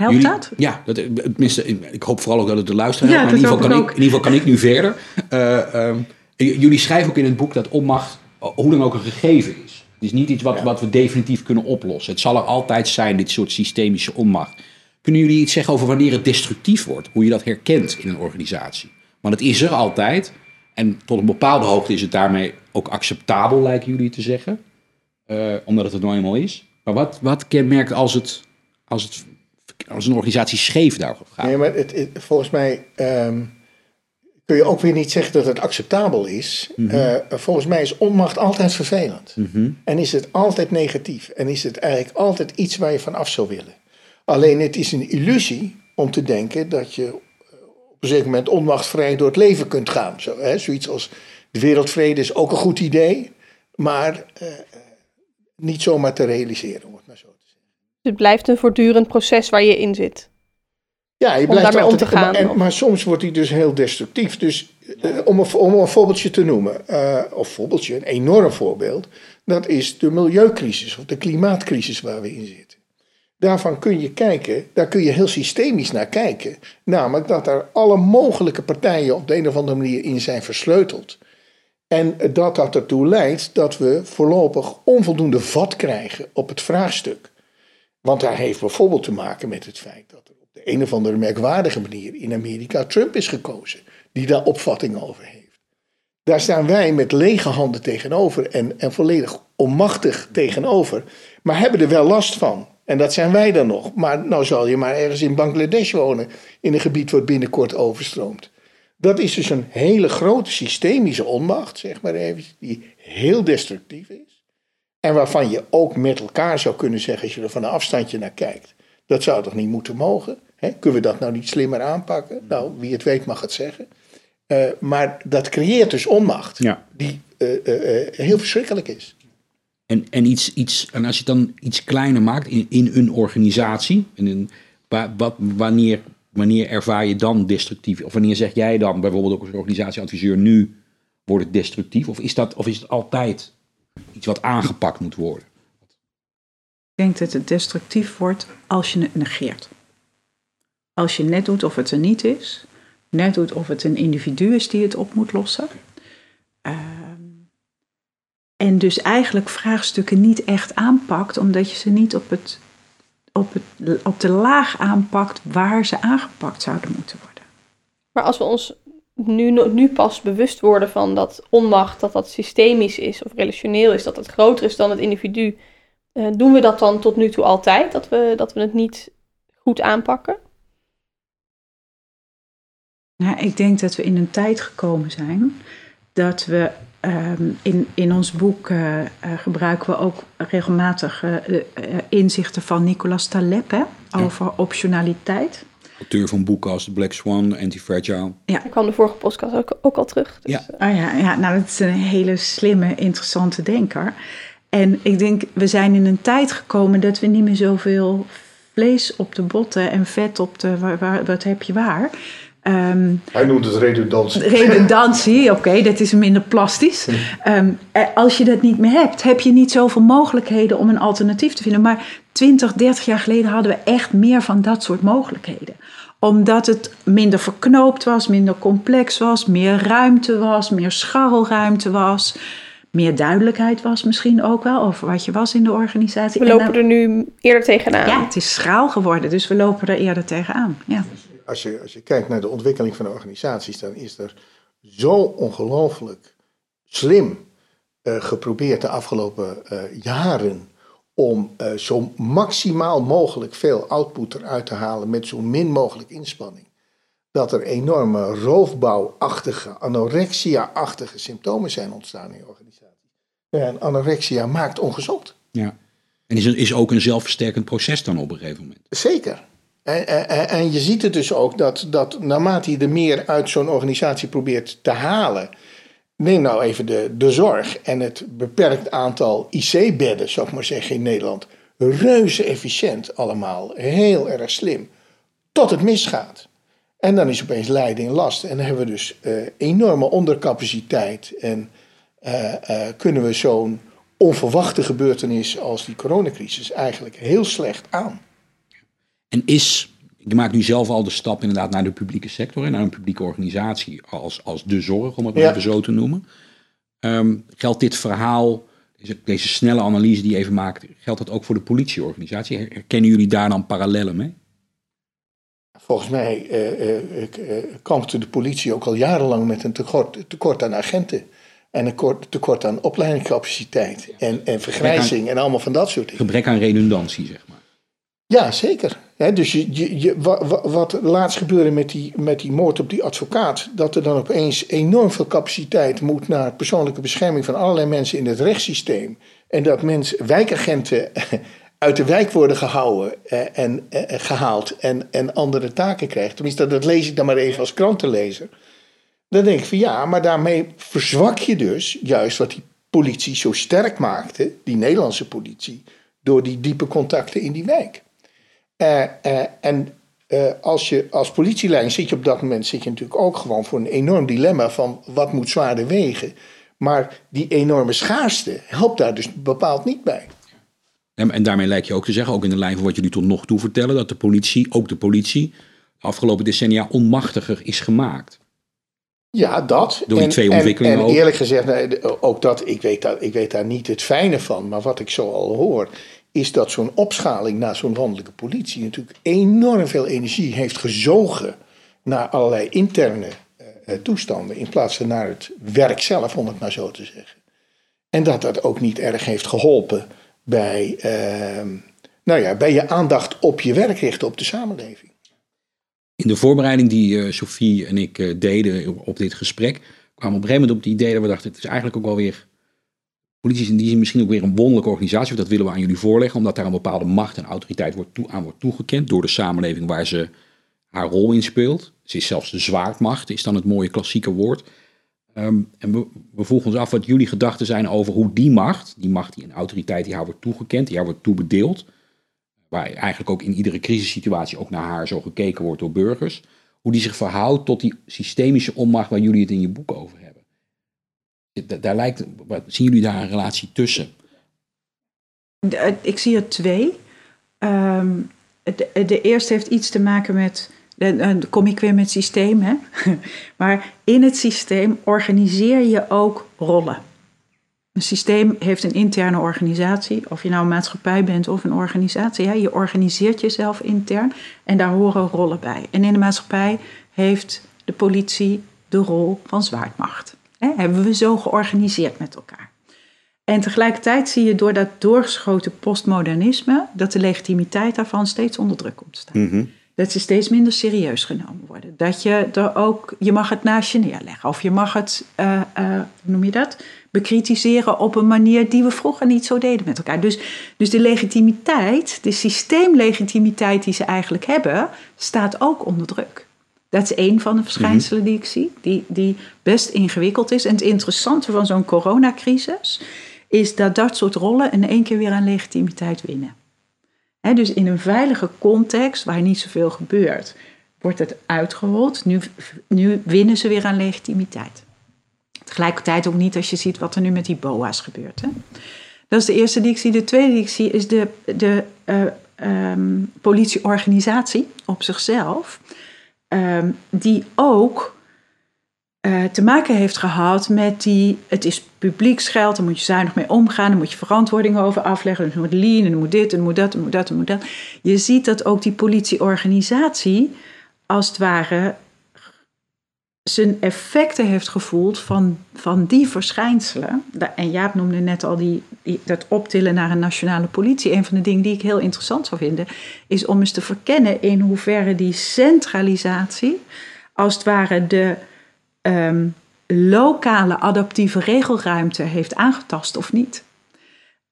Helpt Jullie- dat? Ja, dat, tenminste, ik hoop vooral ook dat het de luisteraar Ja, helpt, maar in ieder, geval kan ik in ieder geval kan ik nu verder. Eh, ehm, jullie schrijven ook in het boek dat onmacht hoe dan ook een gegeven is. Het is niet iets wat, wat we definitief kunnen oplossen. Het zal er altijd zijn, dit soort systemische onmacht. Kunnen jullie iets zeggen over wanneer het destructief wordt? Hoe je dat herkent in een organisatie? Want het is er altijd. En tot een bepaalde hoogte is het daarmee ook acceptabel, lijken jullie te zeggen. Eh, omdat het er nou eenmaal is. Maar wat, wat kenmerkt als, het, als, het, als een organisatie scheef daarop gaat? Nee, maar het, het- volgens mij ehm, kun je ook weer niet zeggen dat het acceptabel is. Eh, volgens mij is onmacht altijd vervelend. En is het altijd negatief. En is het eigenlijk altijd iets waar je van af zou willen. Alleen het is een illusie om te denken dat je eh, op een zeker moment onmachtvrij door het leven kunt gaan. Zo, hè? Zoiets als de wereldvrede is ook een goed idee. Maar eh, niet zomaar te realiseren, om het maar zo. Het blijft een voortdurend proces waar je in zit. Ja, je Om blijft daarmee om te gaan, Maar, en- of- maar soms wordt hij dus heel destructief. Dus eh, om, een, om een voorbeeldje te noemen, eh, of voorbeeldje, een enorm voorbeeld, dat is de milieucrisis of de klimaatcrisis waar we in zitten. Daarvan kun je kijken, daar kun je heel systemisch naar kijken. Namelijk dat er alle mogelijke partijen op de een of andere manier in zijn versleuteld. En dat dat ertoe leidt dat we voorlopig onvoldoende vat krijgen op het vraagstuk. Want dat heeft bijvoorbeeld te maken met het feit dat er op de een of andere merkwaardige manier in Amerika Trump is gekozen, die daar opvatting over heeft. Daar staan wij met lege handen tegenover en, en volledig onmachtig tegenover, maar hebben er wel last van. En dat zijn wij dan nog. Maar nou zal je maar ergens in Bangladesh wonen, in een gebied wat binnenkort overstroomt. Dat is dus een hele grote systemische onmacht, zeg maar even, die heel destructief is. En waarvan je ook met elkaar zou kunnen zeggen, als je er van een afstandje naar kijkt, dat zou toch niet moeten mogen? Hè? Kunnen we dat nou niet slimmer aanpakken? Nou, wie het weet mag het zeggen. Eh, maar dat creëert dus onmacht, Ja. die eh, eh, heel verschrikkelijk is. En, en, iets, iets, en als je het dan iets kleiner maakt in, in een organisatie, in een, wa- wat, wanneer, wanneer ervaar je dan destructief? Of wanneer zeg jij dan bijvoorbeeld ook als organisatieadviseur, nu wordt het destructief? Of is, dat, of is het altijd iets wat aangepakt moet worden? Ik denk dat het destructief wordt als je het negeert. Als je net doet of het er niet is, net doet of het een individu is die het op moet lossen. Ehm, en dus eigenlijk vraagstukken niet echt aanpakt, omdat je ze niet op, het, op, het, op de laag aanpakt waar ze aangepakt zouden moeten worden. Maar als we ons nu, nu pas bewust worden van dat onmacht, dat dat systemisch is of relationeel is, dat het groter is dan het individu, eh, doen we dat dan tot nu toe altijd? Dat we, dat we het niet goed aanpakken? Nou, ik denk dat we in een tijd gekomen zijn dat we ehm, in, in ons boek eh, eh, gebruiken we ook regelmatig inzichten van Nicolas Taleb hè, over optionaliteit. Auteur van boeken als The Black Swan, Anti-Fragile. Daar kwam de vorige podcast ook, ook al terug. Dus, Ja. eh, Oh ja, ja, nou dat is een hele slimme, interessante denker. En ik denk, we zijn in een tijd gekomen dat we niet meer zoveel vlees op de botten en vet op de, waar, waar- wat heb je waar. Ehm, Hij noemt het redundantie. redundantie, *laughs* oké, dat is minder plastisch. Ehm, eh, als je dat niet meer hebt, heb je niet zoveel mogelijkheden om een alternatief te vinden. Maar 20, 30 jaar geleden hadden we echt meer van dat soort mogelijkheden. Omdat het minder verknoopt was, minder complex was, meer ruimte was, meer scharrelruimte was. Meer duidelijkheid was misschien ook wel over wat je was in de organisatie. we En lopen dan- er nu eerder tegenaan. Ja, het is schraal geworden, dus we lopen er eerder tegenaan. Ja. Als je, als je kijkt naar de ontwikkeling van de organisaties, dan is er zo ongelooflijk slim eh, geprobeerd de afgelopen eh, jaren om eh, zo maximaal mogelijk veel output eruit te halen met zo min mogelijk inspanning. Dat er enorme roofbouwachtige, anorexia-achtige symptomen zijn ontstaan in organisaties. En anorexia maakt ongezond. Ja. En is, is ook een zelfversterkend proces dan op een gegeven moment. Zeker. En, je ziet het dus ook dat, dat naarmate je er meer uit zo'n organisatie probeert te halen. Neem nou even de, de zorg en het beperkt aantal IC-bedden, zou ik maar zeggen, in Nederland. Reuze efficiënt allemaal, heel erg slim. Tot het misgaat. En dan is opeens leiding last. En dan hebben we dus uh, enorme ondercapaciteit. En uh, uh, kunnen we zo'n onverwachte gebeurtenis als die coronacrisis eigenlijk heel slecht aan. En is, ik maak nu zelf al de stap inderdaad naar de publieke sector en naar een publieke organisatie als, als de zorg, om het maar ja. even zo te noemen. Um, geldt dit verhaal, deze, deze, snelle analyse die je even maakt, geldt dat ook voor de politieorganisatie? Herkennen jullie daar dan parallellen mee? Volgens mij uh, uh, kampte de politie ook al jarenlang met een tekort, tekort aan agenten. En een tekort aan opleidingscapaciteit. En, en vergrijzing en allemaal van dat soort dingen. Gebrek aan redundantie, zeg maar. Ja, zeker. Dus je, wat, wat laatst gebeurde met die, met die moord op die advocaat, dat er dan opeens enorm veel capaciteit moet naar persoonlijke bescherming van allerlei mensen in het rechtssysteem. En dat mensen, wijkagenten *laughs* uit de wijk worden gehouden eh, en eh, gehaald en, en andere taken krijgen. Tenminste, dat lees ik dan maar even als krantenlezer. Dan denk ik van ja, maar daarmee verzwak je dus juist wat die politie zo sterk maakte, die Nederlandse politie, door die diepe contacten in die wijk. Uh, uh, en uh, als je als politielijn zit je op dat moment zit je natuurlijk ook gewoon voor een enorm dilemma van wat moet zwaarder wegen. Maar die enorme schaarste helpt daar dus bepaald niet bij. En, en daarmee lijkt je ook te zeggen, ook in de lijn van wat jullie tot nog toe vertellen, dat de politie, ook de politie, de afgelopen decennia onmachtiger is gemaakt. Ja, dat. Door die en, twee ontwikkelingen en, en eerlijk gezegd, ook dat, ik weet, daar, ik weet daar niet het fijne van. Maar wat ik zo al hoor, is dat zo'n opschaling naar zo'n landelijke politie natuurlijk enorm veel energie heeft gezogen naar allerlei interne uh, toestanden. In plaats van naar het werk zelf, om het maar zo te zeggen. En dat dat ook niet erg heeft geholpen bij, uh, nou ja, bij je aandacht op je werk richten, op de samenleving. In de voorbereiding die uh, Sophie en ik uh, deden op dit gesprek, kwamen op een gegeven moment op het idee dat we dachten, het is eigenlijk ook wel weer, politie in die zin misschien ook weer een wonderlijke organisatie, dat willen we aan jullie voorleggen, omdat daar een bepaalde macht en autoriteit wordt toe, aan wordt toegekend door de samenleving waar ze haar rol in speelt. Ze is zelfs de zwaardmacht, is dan het mooie klassieke woord. Um, en we, we vroegen ons af wat jullie gedachten zijn over hoe die macht, die macht die een autoriteit die haar wordt toegekend, die haar wordt toebedeeld, waar eigenlijk ook in iedere crisissituatie ook naar haar zo gekeken wordt door burgers, hoe die zich verhoudt tot die systemische onmacht waar jullie het in je boek over hebben. Daar, lijkt, zien jullie daar een relatie tussen? De, ik zie er twee. De, de, eerste heeft iets te maken met, dan kom ik weer met systeem, hè? *laughs* maar in het systeem organiseer je ook rollen. Een systeem heeft een interne organisatie, of je nou een maatschappij bent of een organisatie. Je organiseert jezelf intern en daar horen rollen bij. En in de maatschappij heeft de politie de rol van zwaardmacht. Hè, hebben we zo georganiseerd met elkaar. En tegelijkertijd zie je door dat doorgeschoten postmodernisme dat de legitimiteit daarvan steeds onder druk komt te staan. Mm-hmm. Dat ze steeds minder serieus genomen worden. Dat je er ook, je mag het naast je neerleggen. Of je mag het, uh, uh, hoe noem je dat? bekritiseren op een manier die we vroeger niet zo deden met elkaar. Dus, dus de legitimiteit, de systeemlegitimiteit die ze eigenlijk hebben, staat ook onder druk. Dat is één van de verschijnselen die ik zie, die, die best ingewikkeld is. En het interessante van zo'n coronacrisis is dat dat soort rollen in één keer weer aan legitimiteit winnen. He, dus in een veilige context waar niet zoveel gebeurt, wordt het uitgerold. Nu, nu winnen ze weer aan legitimiteit. Tegelijkertijd ook niet als je ziet wat er nu met die BOA's gebeurt. Hè? Dat is de eerste die ik zie. De tweede die ik zie is de, de uh, um, politieorganisatie op zichzelf. Um, die ook uh, te maken heeft gehad met die... Het is publieksgeld, daar moet je zuinig mee omgaan. Daar moet je verantwoording over afleggen. Dus moet lean, en moet dit, en moet dat, en moet dat, en moet dat. Je ziet dat ook die politieorganisatie als het ware zijn effecten heeft gevoeld van, van die verschijnselen. En Jaap noemde net al die, dat optillen naar een nationale politie. Een van de dingen die ik heel interessant zou vinden, is om eens te verkennen in hoeverre die centralisatie, als het ware de um, lokale adaptieve regelruimte heeft aangetast of niet.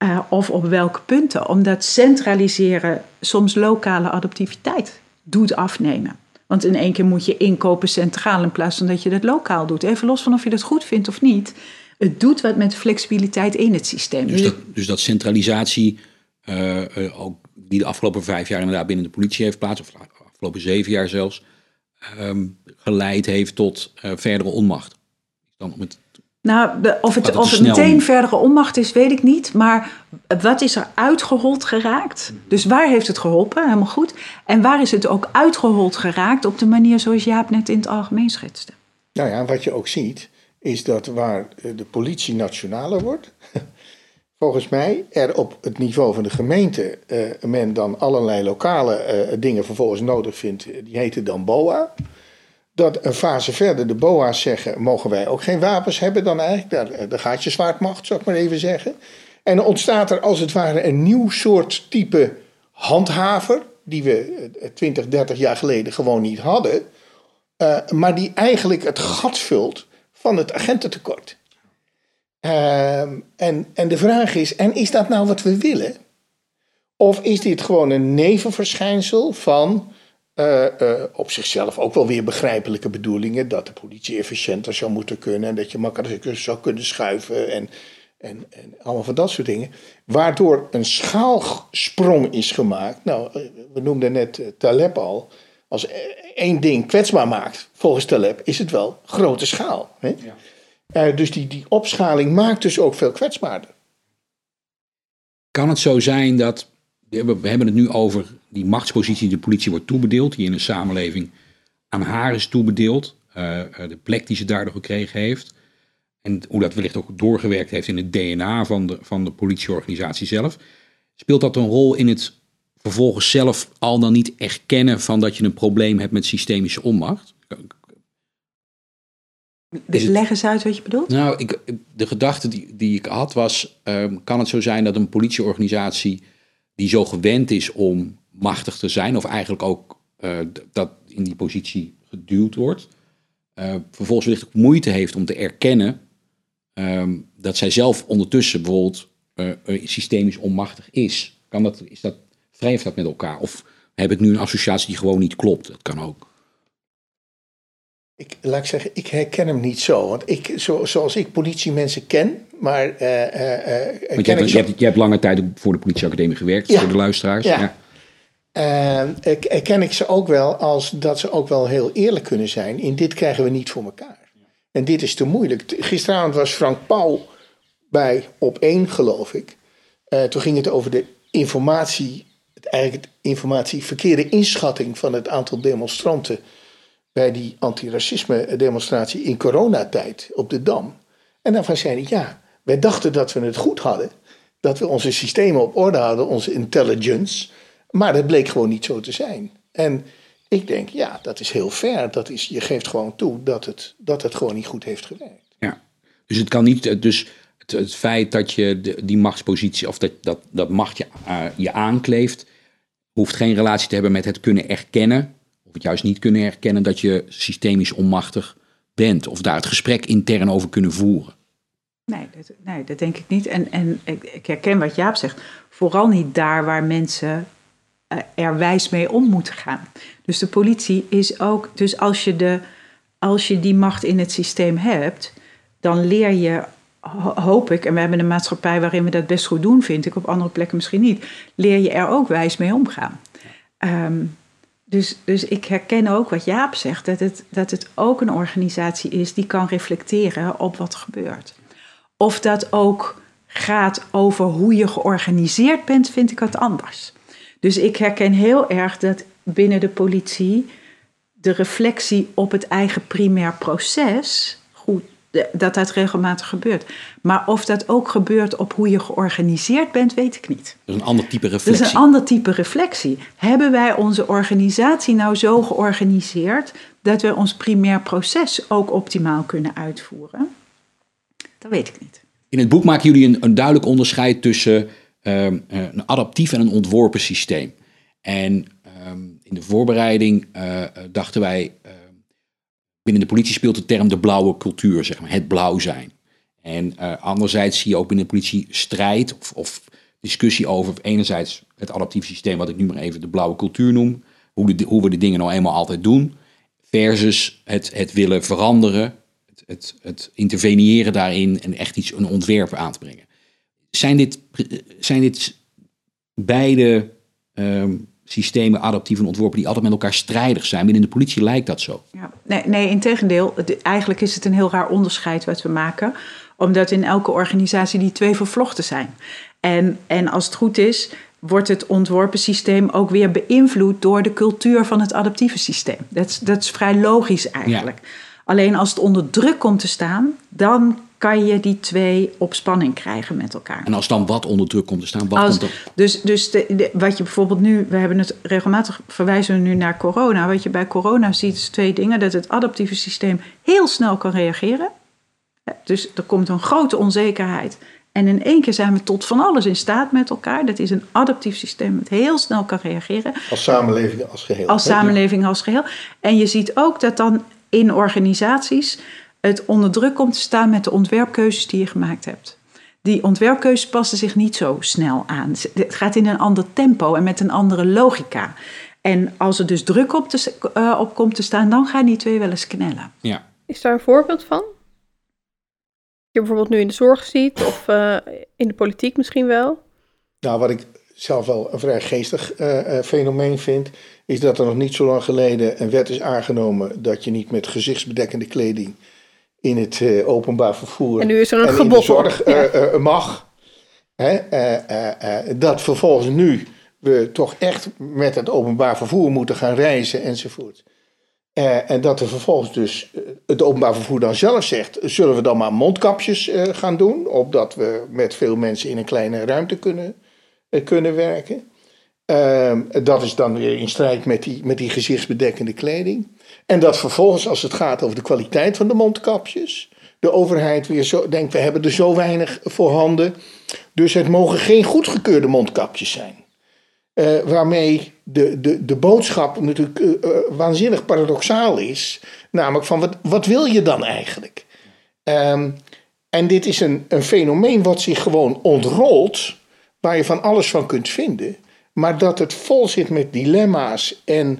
Uh, of op welke punten. Omdat centraliseren soms lokale adaptiviteit doet afnemen. Want in één keer moet je inkopen centraal in plaats van dat je dat lokaal doet. Even los van of je dat goed vindt of niet. Het doet wat met flexibiliteit in het systeem. Dus dat, dus dat centralisatie, eh, eh, ook die de afgelopen vijf jaar inderdaad binnen de politie heeft plaats, of de afgelopen zeven jaar zelfs, ehm, geleid heeft tot eh, verdere onmacht. Dan om het Nou, de- of het, of het meteen verdere onmacht is, weet ik niet. Maar wat is er uitgehold geraakt? Dus waar heeft het geholpen? Helemaal goed. En waar is het ook uitgehold geraakt op de manier zoals Jaap net in het algemeen schetste? Nou ja, wat je ook ziet, is dat waar eh, de politie nationaler wordt, *laughs* volgens mij er op het niveau van de gemeente eh, men dan allerlei lokale eh, dingen vervolgens nodig vindt, die heten dan BOA. Dat een fase verder de BOA's zeggen, mogen wij ook geen wapens hebben dan eigenlijk, daar, eh, de gaatjeswaardmacht zou ik maar even zeggen. En dan ontstaat er als het ware een nieuw soort type handhaver, die we eh, 20, 30 jaar geleden gewoon niet hadden. Maar die eigenlijk het gat vult van het agententekort. Uh, en, en de vraag is, en is dat nou wat we willen? Of is dit gewoon een nevenverschijnsel van uh, op zichzelf ook wel weer begrijpelijke bedoelingen, dat de politie efficiënter zou moeten kunnen en dat je makkelijker zou kunnen schuiven en, en, en allemaal van dat soort dingen. Waardoor een schaalsprong is gemaakt. Nou, we noemden net Taleb al als één ding kwetsbaar maakt, volgens Taleb, is het wel grote schaal. Hè? Ja. Uh, dus die, die opschaling maakt dus ook veel kwetsbaarder. Kan het zo zijn dat, we hebben het nu over die machtspositie die de politie wordt toebedeeld, die in een samenleving aan haar is toebedeeld, uh, de plek die ze daardoor gekregen heeft, en hoe dat wellicht ook doorgewerkt heeft in het DNA van de, van de politieorganisatie zelf. Speelt dat een rol in het vervolgens zelf al dan niet erkennen van dat je een probleem hebt met systemische onmacht? Dus leg eens uit wat je bedoelt. Nou, ik, de gedachte die, die ik had was, um, kan het zo zijn dat een politieorganisatie die zo gewend is om machtig te zijn, of eigenlijk ook uh, dat in die positie geduwd wordt, uh, vervolgens wellicht moeite heeft om te erkennen um, dat zij zelf ondertussen bijvoorbeeld uh, systemisch onmachtig is. Kan dat, is dat wrijft met elkaar? Of heb ik nu een associatie die gewoon niet klopt? Dat kan ook. Ik, laat ik zeggen, ik herken hem niet zo. Want ik, zo, zoals ik politiemensen ken, maar... Uh, uh, want je hebt, je, hebt, je hebt lange tijd voor de politieacademie gewerkt, ja. voor de luisteraars. Ja. ja. Uh, ken ik ze ook wel als dat ze ook wel heel eerlijk kunnen zijn. In dit krijgen we niet voor elkaar. En dit is te moeilijk. Gisteravond was Frank Pauw bij op één, geloof ik. toen ging het over de informatie eigenlijk het informatie, verkeerde inschatting van het aantal demonstranten bij die antiracisme demonstratie in coronatijd op de Dam. En daarvan zei hij, ja, wij dachten dat we het goed hadden, dat we onze systemen op orde hadden, onze intelligence, maar dat bleek gewoon niet zo te zijn. En ik denk, ja, dat is heel fair. Dat is, je geeft gewoon toe dat het, dat het gewoon niet goed heeft gewerkt. Ja, dus het kan niet, dus het, feit dat je die machtspositie, of dat, dat, dat macht je, uh, je aankleeft, hoeft geen relatie te hebben met het kunnen erkennen, of het juist niet kunnen erkennen dat je systemisch onmachtig bent, of daar het gesprek intern over kunnen voeren. Nee, dat, nee, dat denk ik niet. En, en ik, ik herken wat Jaap zegt, vooral niet daar waar mensen uh, er wijs mee om moeten gaan. Dus de politie is ook, dus als je, de, als je die macht in het systeem hebt, dan leer je hoop ik, en we hebben een maatschappij waarin we dat best goed doen, vind ik, op andere plekken misschien niet, leer je er ook wijs mee omgaan. Um, dus, dus ik herken ook wat Jaap zegt, dat het, dat het ook een organisatie is die kan reflecteren op wat er gebeurt. Of dat ook gaat over hoe je georganiseerd bent, vind ik wat anders. Dus ik herken heel erg dat binnen de politie de reflectie op het eigen primair proces goed dat dat regelmatig gebeurt. Maar of dat ook gebeurt op hoe je georganiseerd bent, weet ik niet. Dat is een ander type reflectie. Dat is een ander type reflectie. Hebben wij onze organisatie nou zo georganiseerd dat we ons primair proces ook optimaal kunnen uitvoeren? Dat weet ik niet. In het boek maken jullie een, duidelijk onderscheid tussen uh, een adaptief en een ontworpen systeem. En uh, in de voorbereiding uh, dachten wij binnen de politie speelt de term de blauwe cultuur, zeg maar, het blauw zijn. En anderzijds zie je ook binnen de politie strijd of, of discussie over enerzijds het adaptieve systeem, wat ik nu maar even de blauwe cultuur noem, hoe, hoe we de dingen nou eenmaal altijd doen, versus het, het willen veranderen, het, het, interveneren daarin en echt iets, een ontwerp aan te brengen. Zijn dit, zijn dit beide ehm, systemen, adaptief en ontworpen, die altijd met elkaar strijdig zijn? Binnen de politie lijkt dat zo. Ja, nee, nee, in tegendeel. Het- Eigenlijk is het een heel raar onderscheid wat we maken. Omdat in elke organisatie die twee vervlochten zijn. En, en als het goed is, wordt het ontworpen systeem ook weer beïnvloed door de cultuur van het adaptieve systeem. Dat is, dat is vrij logisch eigenlijk. Alleen als het onder druk komt te staan, dan kan je die twee op spanning krijgen met elkaar. En als dan wat onder druk komt te staan, wat Als, komt dan? dus dus de, de- wat je bijvoorbeeld nu, we hebben het regelmatig verwijzen we nu naar corona. Wat je bij corona ziet is twee dingen: dat het adaptieve systeem heel snel kan reageren. Ja, Dus er komt een grote onzekerheid. En in één keer zijn we tot van alles in staat met elkaar. Dat is een adaptief systeem dat heel snel kan reageren Als samenleving als geheel. als samenleving als geheel. En je ziet ook dat dan in organisaties het onder druk komt te staan met de ontwerpkeuzes die je gemaakt hebt. Die ontwerpkeuzes passen zich niet zo snel aan. Het gaat in een ander tempo en met een andere logica. En als er dus druk op, te, eh, op komt te staan, dan gaan die twee wel eens knellen. Ja. Is daar een voorbeeld van? Je bijvoorbeeld nu in de zorg ziet of eh, in de politiek misschien wel. Nou, wat ik zelf wel een vrij geestig eh, eh, fenomeen vind, is dat er nog niet zo lang geleden een wet is aangenomen dat je niet met gezichtsbedekkende kleding in het eh, openbaar vervoer En nu is er een en in de gebod op. zorg Ja. eh, eh, mag. Hè? dat vervolgens nu we toch echt met het openbaar vervoer moeten gaan reizen enzovoort. En dat er vervolgens dus het openbaar vervoer dan zelf zegt, zullen we dan maar mondkapjes gaan doen, opdat we met veel mensen in een kleine ruimte kunnen, kunnen werken. Ehm, dat is dan weer in strijd met die, met die gezichtsbedekkende kleding. En dat vervolgens, als het gaat over de kwaliteit van de mondkapjes, de overheid weer zo denkt, we hebben er zo weinig voorhanden. Dus het mogen geen goedgekeurde mondkapjes zijn. Eh, waarmee de, de, de boodschap natuurlijk eh, eh, waanzinnig paradoxaal is. Namelijk van, wat, wat wil je dan eigenlijk? Ehm, en dit is een, een fenomeen wat zich gewoon ontrolt, waar je van alles van kunt vinden. Maar dat het vol zit met dilemma's en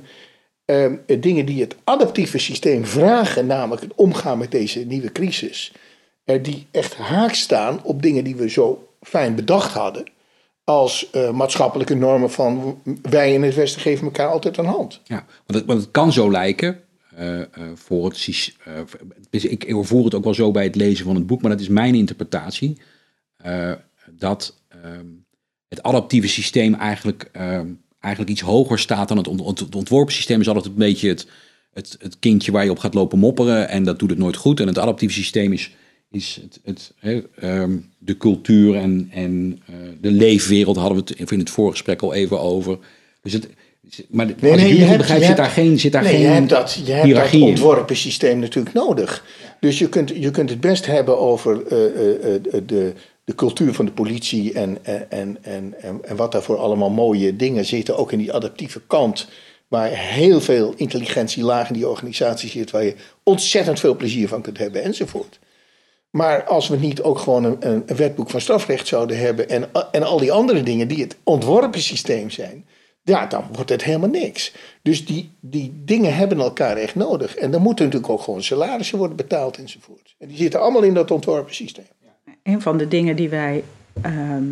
ehm, dingen die het adaptieve systeem vragen, namelijk het omgaan met deze nieuwe crisis. eh, die echt haak staan op dingen die we zo fijn bedacht hadden als eh, maatschappelijke normen van wij in het Westen geven elkaar altijd een hand. Ja, want het, kan zo lijken. eh, eh, voor het, eh, dus ik, ik voer het ook wel zo bij het lezen van het boek, maar dat is mijn interpretatie. eh, dat ehm, het adaptieve systeem eigenlijk, ehm, eigenlijk iets hoger staat dan het, ont- het ontworpen systeem. Is altijd een beetje het, het, het kindje waar je op gaat lopen mopperen en dat doet het nooit goed. En het adaptieve systeem is, is het, het, hè, ehm, de cultuur en, en eh, de leefwereld hadden we het in het voorgesprek al even over. Dus het, maar de- ik jullie goed begrijp, zit daar geen, zit daar nee, geen je hebt dat, je hebt dat ontworpen systeem natuurlijk nodig. Dus je kunt, je kunt het best hebben over eh, eh, de, de cultuur van de politie en, en, en, en, en, wat daarvoor allemaal mooie dingen zitten, ook in die adaptieve kant. Waar heel veel intelligentie laag in die organisatie zit, waar je ontzettend veel plezier van kunt hebben enzovoort. Maar als we niet ook gewoon een, een wetboek van strafrecht zouden hebben en, en al die andere dingen die het ontworpen systeem zijn, ja, dan wordt het helemaal niks. Dus die, die dingen hebben elkaar echt nodig. En dan moeten natuurlijk ook gewoon salarissen worden betaald enzovoort. En die zitten allemaal in dat ontworpen systeem. Een van de dingen die wij ehm,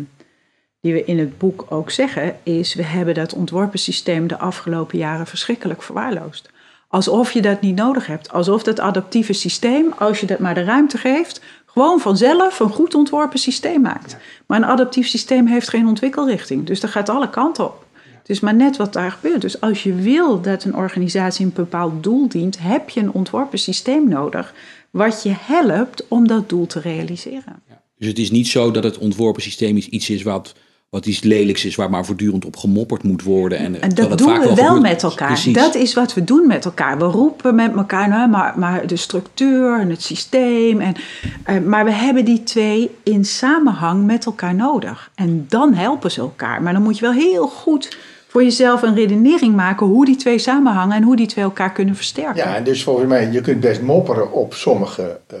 die we in het boek ook zeggen, is we hebben dat ontworpen systeem de afgelopen jaren verschrikkelijk verwaarloosd. Alsof je dat niet nodig hebt. Alsof dat adaptieve systeem, als je dat maar de ruimte geeft, gewoon vanzelf een goed ontworpen systeem maakt. Maar een adaptief systeem heeft geen ontwikkelrichting. Dus dat gaat alle kanten op. Het is maar net wat daar gebeurt. Dus als je wil dat een organisatie een bepaald doel dient, heb je een ontworpen systeem nodig. Wat je helpt om dat doel te realiseren. Dus het is niet zo dat het ontworpen systeem iets- iets is wat, wat iets lelijks is, waar maar voortdurend op gemopperd moet worden. En, En terwijl dat doen vaak we wel met elkaar. Precies. Dat is wat we doen met elkaar. We roepen met elkaar, nou, maar, maar de structuur en het systeem. En, eh, maar we hebben die twee in samenhang met elkaar nodig. En dan helpen ze elkaar. Maar dan moet je wel heel goed voor jezelf een redenering maken hoe die twee samenhangen en hoe die twee elkaar kunnen versterken. Ja, en dus volgens mij, je kunt best mopperen op sommige eh,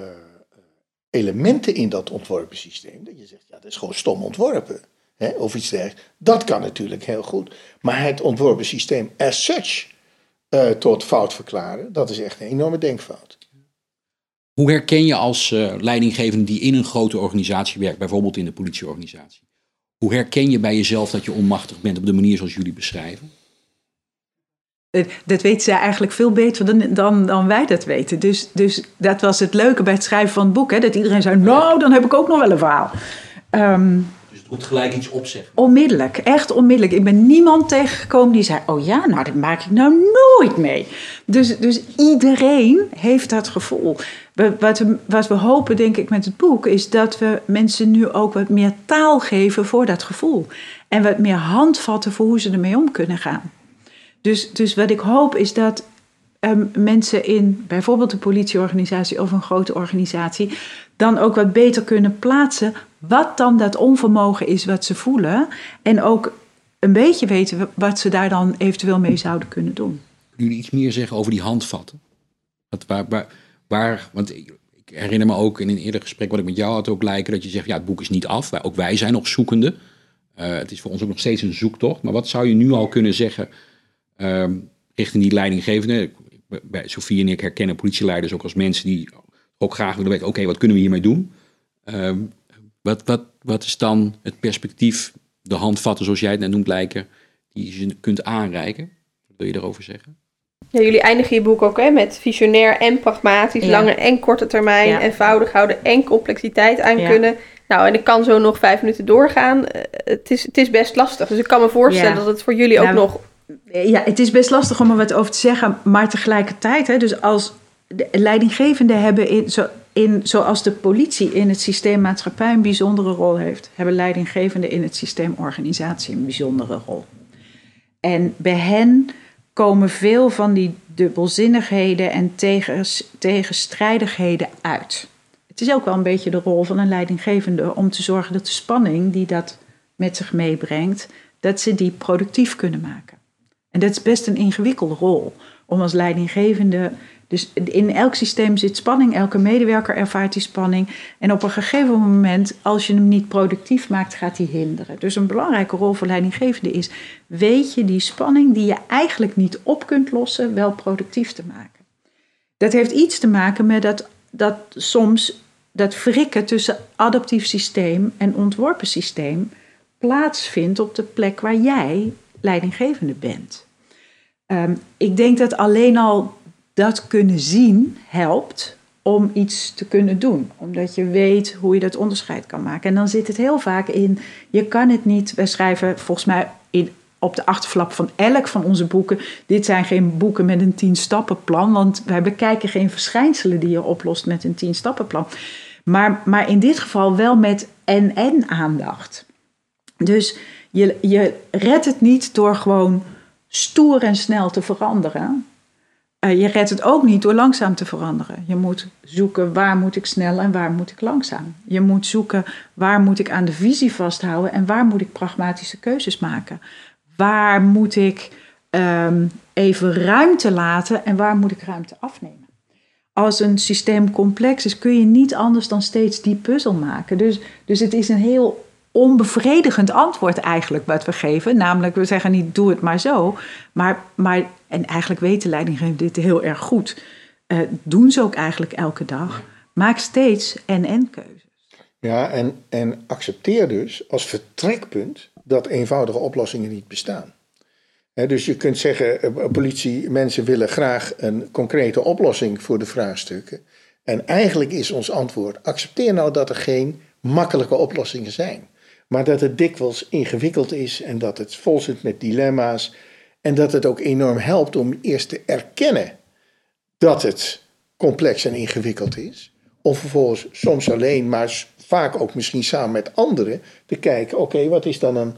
elementen in dat ontworpen systeem. Dat je zegt, ja, dat is gewoon stom ontworpen. Hè, of iets dergelijks. Dat kan natuurlijk heel goed. Maar het ontworpen systeem as such eh, tot fout verklaren, dat is echt een enorme denkfout. Hoe herken je als uh, leidinggevende die in een grote organisatie werkt, bijvoorbeeld in de politieorganisatie, hoe herken je bij jezelf dat je onmachtig bent op de manier zoals jullie beschrijven? Dat weten zij eigenlijk veel beter dan, dan, dan wij dat weten. Dus, dus dat was het leuke bij het schrijven van het boek. Hè? Dat iedereen zei, nou, dan heb ik ook nog wel een verhaal. Um, dus het moet gelijk iets opzeggen. Onmiddellijk, echt onmiddellijk. Ik ben niemand tegengekomen die zei, oh ja, nou, dat maak ik nou nooit mee. Dus, dus iedereen heeft dat gevoel. Wat we, wat we hopen, denk ik, met het boek, is dat we mensen nu ook wat meer taal geven voor dat gevoel. En wat meer handvatten voor hoe ze ermee om kunnen gaan. Dus, dus wat ik hoop is dat um, mensen in bijvoorbeeld een politieorganisatie of een grote organisatie dan ook wat beter kunnen plaatsen wat dan dat onvermogen is wat ze voelen. En ook een beetje weten wat ze daar dan eventueel mee zouden kunnen doen. Kunnen jullie iets meer zeggen over die handvatten? Wat, waar, waar, want ik herinner me ook in een eerder gesprek wat ik met jou had ook lijken dat je zegt, ja, het boek is niet af. Ook wij zijn nog zoekende. Uh, het is voor ons ook nog steeds een zoektocht. Maar wat zou je nu al kunnen zeggen um, richting die leidinggevende? Bij Sofie en ik herkennen politieleiders ook als mensen die ook graag willen weten, oké, wat kunnen we hiermee doen? Um, wat, wat, wat is dan het perspectief, de handvatten zoals jij het net noemt lijken, die je kunt aanreiken? Wat wil je erover zeggen? Ja, jullie eindigen je boek ook hè, met visionair en pragmatisch, lange en korte termijn, eenvoudig houden en complexiteit aan kunnen. Nou, en ik kan zo nog vijf minuten doorgaan. Eh, het is, het is best lastig. Dus ik kan me voorstellen dat het voor jullie ook nou, nog. Ja, het is best lastig om er wat over te zeggen. Maar tegelijkertijd, hè, dus als de leidinggevenden hebben in, zo, in, zoals de politie in het systeem maatschappij een bijzondere rol heeft, hebben leidinggevenden in het systeem organisatie een bijzondere rol. En bij hen komen veel van die dubbelzinnigheden en tegenstrijdigheden uit. Het is ook wel een beetje de rol van een leidinggevende om te zorgen dat de spanning die dat met zich meebrengt, dat ze die productief kunnen maken. En dat is best een ingewikkelde rol om als leidinggevende dus in elk systeem zit spanning, elke medewerker ervaart die spanning. En op een gegeven moment, als je hem niet productief maakt, gaat hij hinderen. Dus een belangrijke rol voor leidinggevende is: weet je die spanning die je eigenlijk niet op kunt lossen, wel productief te maken. Dat heeft iets te maken met dat, dat soms dat wrikken tussen adaptief systeem en ontworpen systeem plaatsvindt op de plek waar jij leidinggevende bent. Um, ik denk dat alleen al dat kunnen zien helpt om iets te kunnen doen. Omdat je weet hoe je dat onderscheid kan maken. En dan zit het heel vaak in, je kan het niet, wij schrijven volgens mij in, op de achterflap van elk van onze boeken, dit zijn geen boeken met een tien stappenplan, want wij bekijken geen verschijnselen die je oplost met een tien stappenplan. Maar, maar in dit geval wel met en-en aandacht. Dus je, je redt het niet door gewoon stoer en snel te veranderen. Uh, je redt het ook niet door langzaam te veranderen. Je moet zoeken waar moet ik snel en waar moet ik langzaam. Je moet zoeken waar moet ik aan de visie vasthouden en waar moet ik pragmatische keuzes maken. Waar moet ik um, even ruimte laten en waar moet ik ruimte afnemen. Als een systeem complex is, kun je niet anders dan steeds die puzzel maken. Dus, dus het is een heel onbevredigend antwoord eigenlijk wat we geven. Namelijk, we zeggen niet doe het maar zo. Maar, maar en eigenlijk weten leidinggevenden dit heel erg goed. Uh, doen ze ook eigenlijk elke dag. Maak steeds en-en keuzes. Ja, en, en accepteer dus als vertrekpunt dat eenvoudige oplossingen niet bestaan. dus je kunt zeggen, eh, politie, mensen willen graag een concrete oplossing voor de vraagstukken. En eigenlijk is ons antwoord, accepteer nou dat er geen makkelijke oplossingen zijn. Maar dat het dikwijls ingewikkeld is en dat het vol zit met dilemma's. En dat het ook enorm helpt om eerst te erkennen dat het complex en ingewikkeld is. Om vervolgens soms alleen, maar vaak ook misschien samen met anderen te kijken: oké, wat is dan een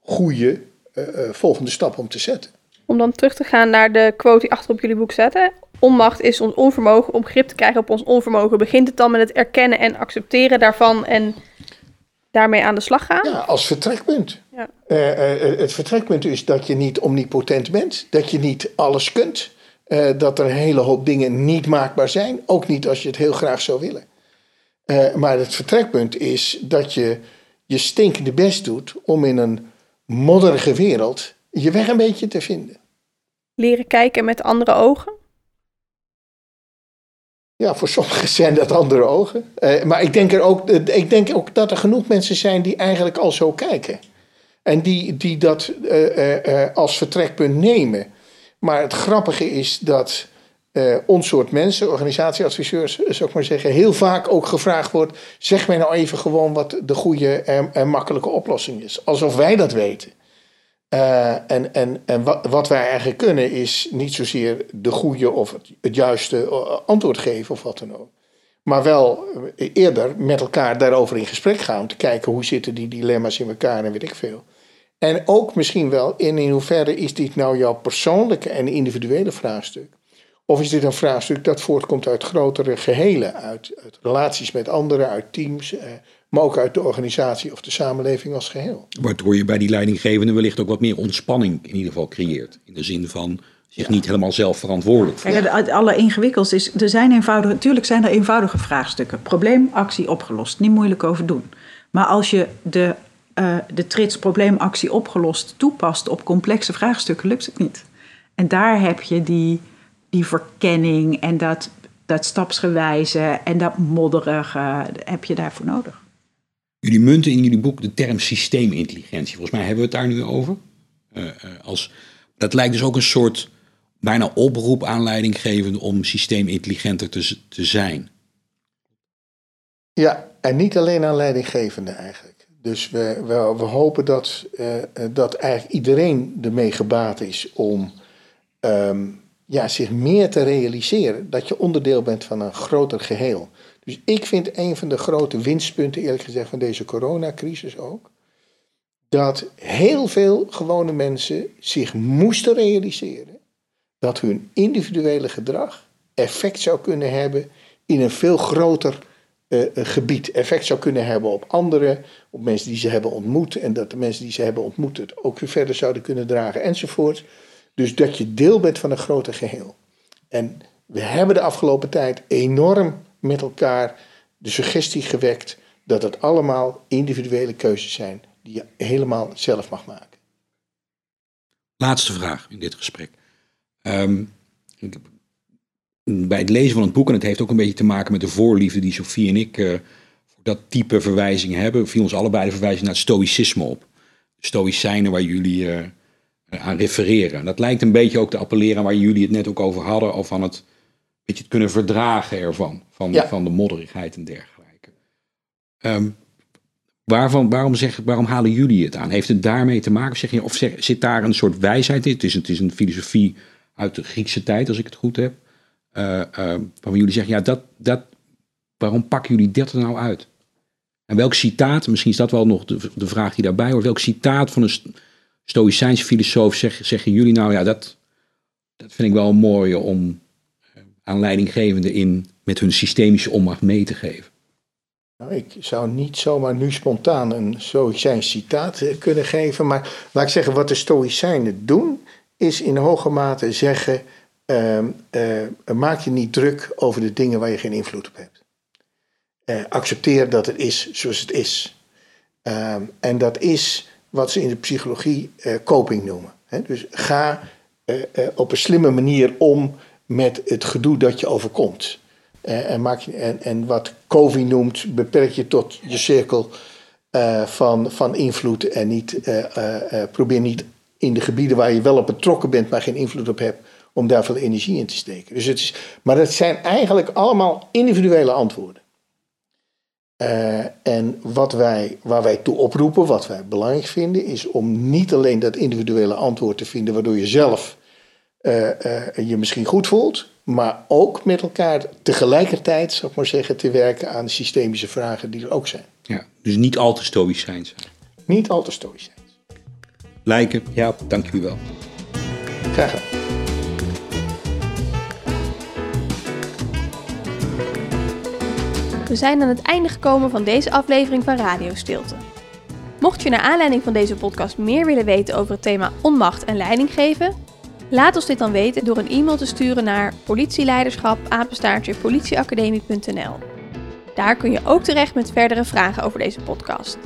goede uh, uh, volgende stap om te zetten? Om dan terug te gaan naar de quote die achter op jullie boek zetten. Onmacht is ons onvermogen om grip te krijgen op ons onvermogen. Begint het dan met het erkennen en accepteren daarvan en daarmee aan de slag gaan? Ja, als vertrekpunt. Ja. Uh, uh, het vertrekpunt is dat je niet omnipotent bent, dat je niet alles kunt, uh, dat er een hele hoop dingen niet maakbaar zijn, ook niet als je het heel graag zou willen. maar het vertrekpunt is dat je je stinkende best doet om in een modderige wereld je weg een beetje te vinden. Leren kijken met andere ogen? Ja, voor sommigen *laughs* zijn dat andere ogen. Uh, maar ik denk, er ook, ik denk ook dat er genoeg mensen zijn die eigenlijk al zo kijken. En die, die dat uh, als vertrekpunt nemen. Maar het grappige is dat ons soort mensen, organisatieadviseurs, zou ik maar zeggen, heel vaak ook gevraagd wordt: zeg mij nou even gewoon wat de goede en makkelijke oplossing is. Alsof wij dat weten. Uh, en en, en wat, wat, wij eigenlijk kunnen is niet zozeer de goede of het, het, juiste antwoord geven of wat dan ook. Maar wel eerder met elkaar daarover in gesprek gaan. Om te kijken hoe zitten die dilemma's in elkaar en weet ik veel. En ook misschien wel in, in hoeverre is dit nou jouw persoonlijke en individuele vraagstuk. Of is dit een vraagstuk dat voortkomt uit grotere gehelen, uit, uit relaties met anderen, uit teams, eh, maar ook uit de organisatie of de samenleving als geheel. Waardoor je bij die leidinggevende wellicht ook wat meer ontspanning in ieder geval creëert. In de zin van zich niet helemaal zelf verantwoordelijk voelen. Kijk, het alleringewikkeldste is, er zijn eenvoudige, natuurlijk zijn er eenvoudige vraagstukken. Probleem, actie, opgelost. Niet moeilijk over doen. Maar als je de, uh, de trits probleemactie opgelost toepast op complexe vraagstukken, lukt het niet. En daar heb je die die verkenning en dat, dat stapsgewijze en dat modderige heb je daarvoor nodig. Jullie munten in jullie boek de term systeemintelligentie. Volgens mij hebben we het daar nu over. Uh, als, dat lijkt dus ook een soort bijna oproep aan leidinggevenden om systeemintelligenter te, te zijn. Ja, en niet alleen aan leidinggevenden eigenlijk. Dus we, we, we hopen dat, uh, dat eigenlijk iedereen ermee gebaat is om um, ja, zich meer te realiseren dat je onderdeel bent van een groter geheel. Dus ik vind een van de grote winstpunten, eerlijk gezegd, van deze coronacrisis ook, dat heel veel gewone mensen zich moesten realiseren dat hun individuele gedrag effect zou kunnen hebben in een veel groter uh, gebied. Effect zou kunnen hebben op anderen, op mensen die ze hebben ontmoet en dat de mensen die ze hebben ontmoet het ook weer verder zouden kunnen dragen enzovoort. Dus dat je deel bent van een groter geheel. En we hebben de afgelopen tijd enorm met elkaar de suggestie gewekt dat het allemaal individuele keuzes zijn die je helemaal zelf mag maken. Laatste vraag in dit gesprek. Um, bij het lezen van het boek, en het heeft ook een beetje te maken met de voorliefde die Sofie en ik uh, voor dat type verwijzing hebben, viel ons allebei de verwijzing naar het stoïcisme op. Stoïcijnen waar jullie uh, aan refereren. Dat lijkt een beetje ook te appelleren waar jullie het net ook over hadden, of van het beetje het kunnen verdragen ervan, van, van de modderigheid en dergelijke. Um, waarvan, waarom, zeg, waarom halen jullie het aan? Heeft het daarmee te maken? Zeg je, of zeg, zit daar een soort wijsheid in? Het is, het is een filosofie uit de Griekse tijd, als ik het goed heb. Uh, uh, waarvan jullie zeggen, ja, dat, dat, waarom pakken jullie dat er nou uit? En welk citaat, misschien is dat wel nog de, de vraag die daarbij hoort, welk citaat van een Stoïcijnse filosoof zeg, zeggen jullie nou, ja, dat, dat vind ik wel mooi om eh, aan leidinggevenden in met hun systemische onmacht mee te geven. Nou, ik zou niet zomaar nu spontaan een Stoïcijns citaat eh, kunnen geven, maar laat ik zeggen, wat de Stoïcijnen doen, is in hoge mate zeggen, uh, uh, maak je niet druk over de dingen waar je geen invloed op hebt. Accepteer dat het is zoals het is. Ehm, en dat is wat ze in de psychologie uh, coping noemen. dus ga uh, uh, op een slimme manier om met het gedoe dat je overkomt. en, maak je, en, en wat Covey noemt, beperk je tot je cirkel van, van invloed en niet, probeer niet in de gebieden waar je wel op betrokken bent, maar geen invloed op hebt, om daar veel energie in te steken. Dus het is, maar het zijn eigenlijk allemaal individuele antwoorden. Uh, en wat wij, waar wij toe oproepen, wat wij belangrijk vinden, is om niet alleen dat individuele antwoord te vinden waardoor je zelf uh, uh, je misschien goed voelt, maar ook met elkaar tegelijkertijd, zou ik maar zeggen, te werken aan systemische vragen die er ook zijn. Ja, dus niet al te stoïcijns zijn. Niet al te stoïcijns. Lijken, ja, dank u wel. Graag gedaan. We zijn aan het einde gekomen van deze aflevering van Radio Stilte. Mocht je naar aanleiding van deze podcast meer willen weten over het thema onmacht en leiding geven, laat ons dit dan weten door een e-mail te sturen naar politieleiderschap politieacademie.nl. Daar kun je ook terecht met verdere vragen over deze podcast.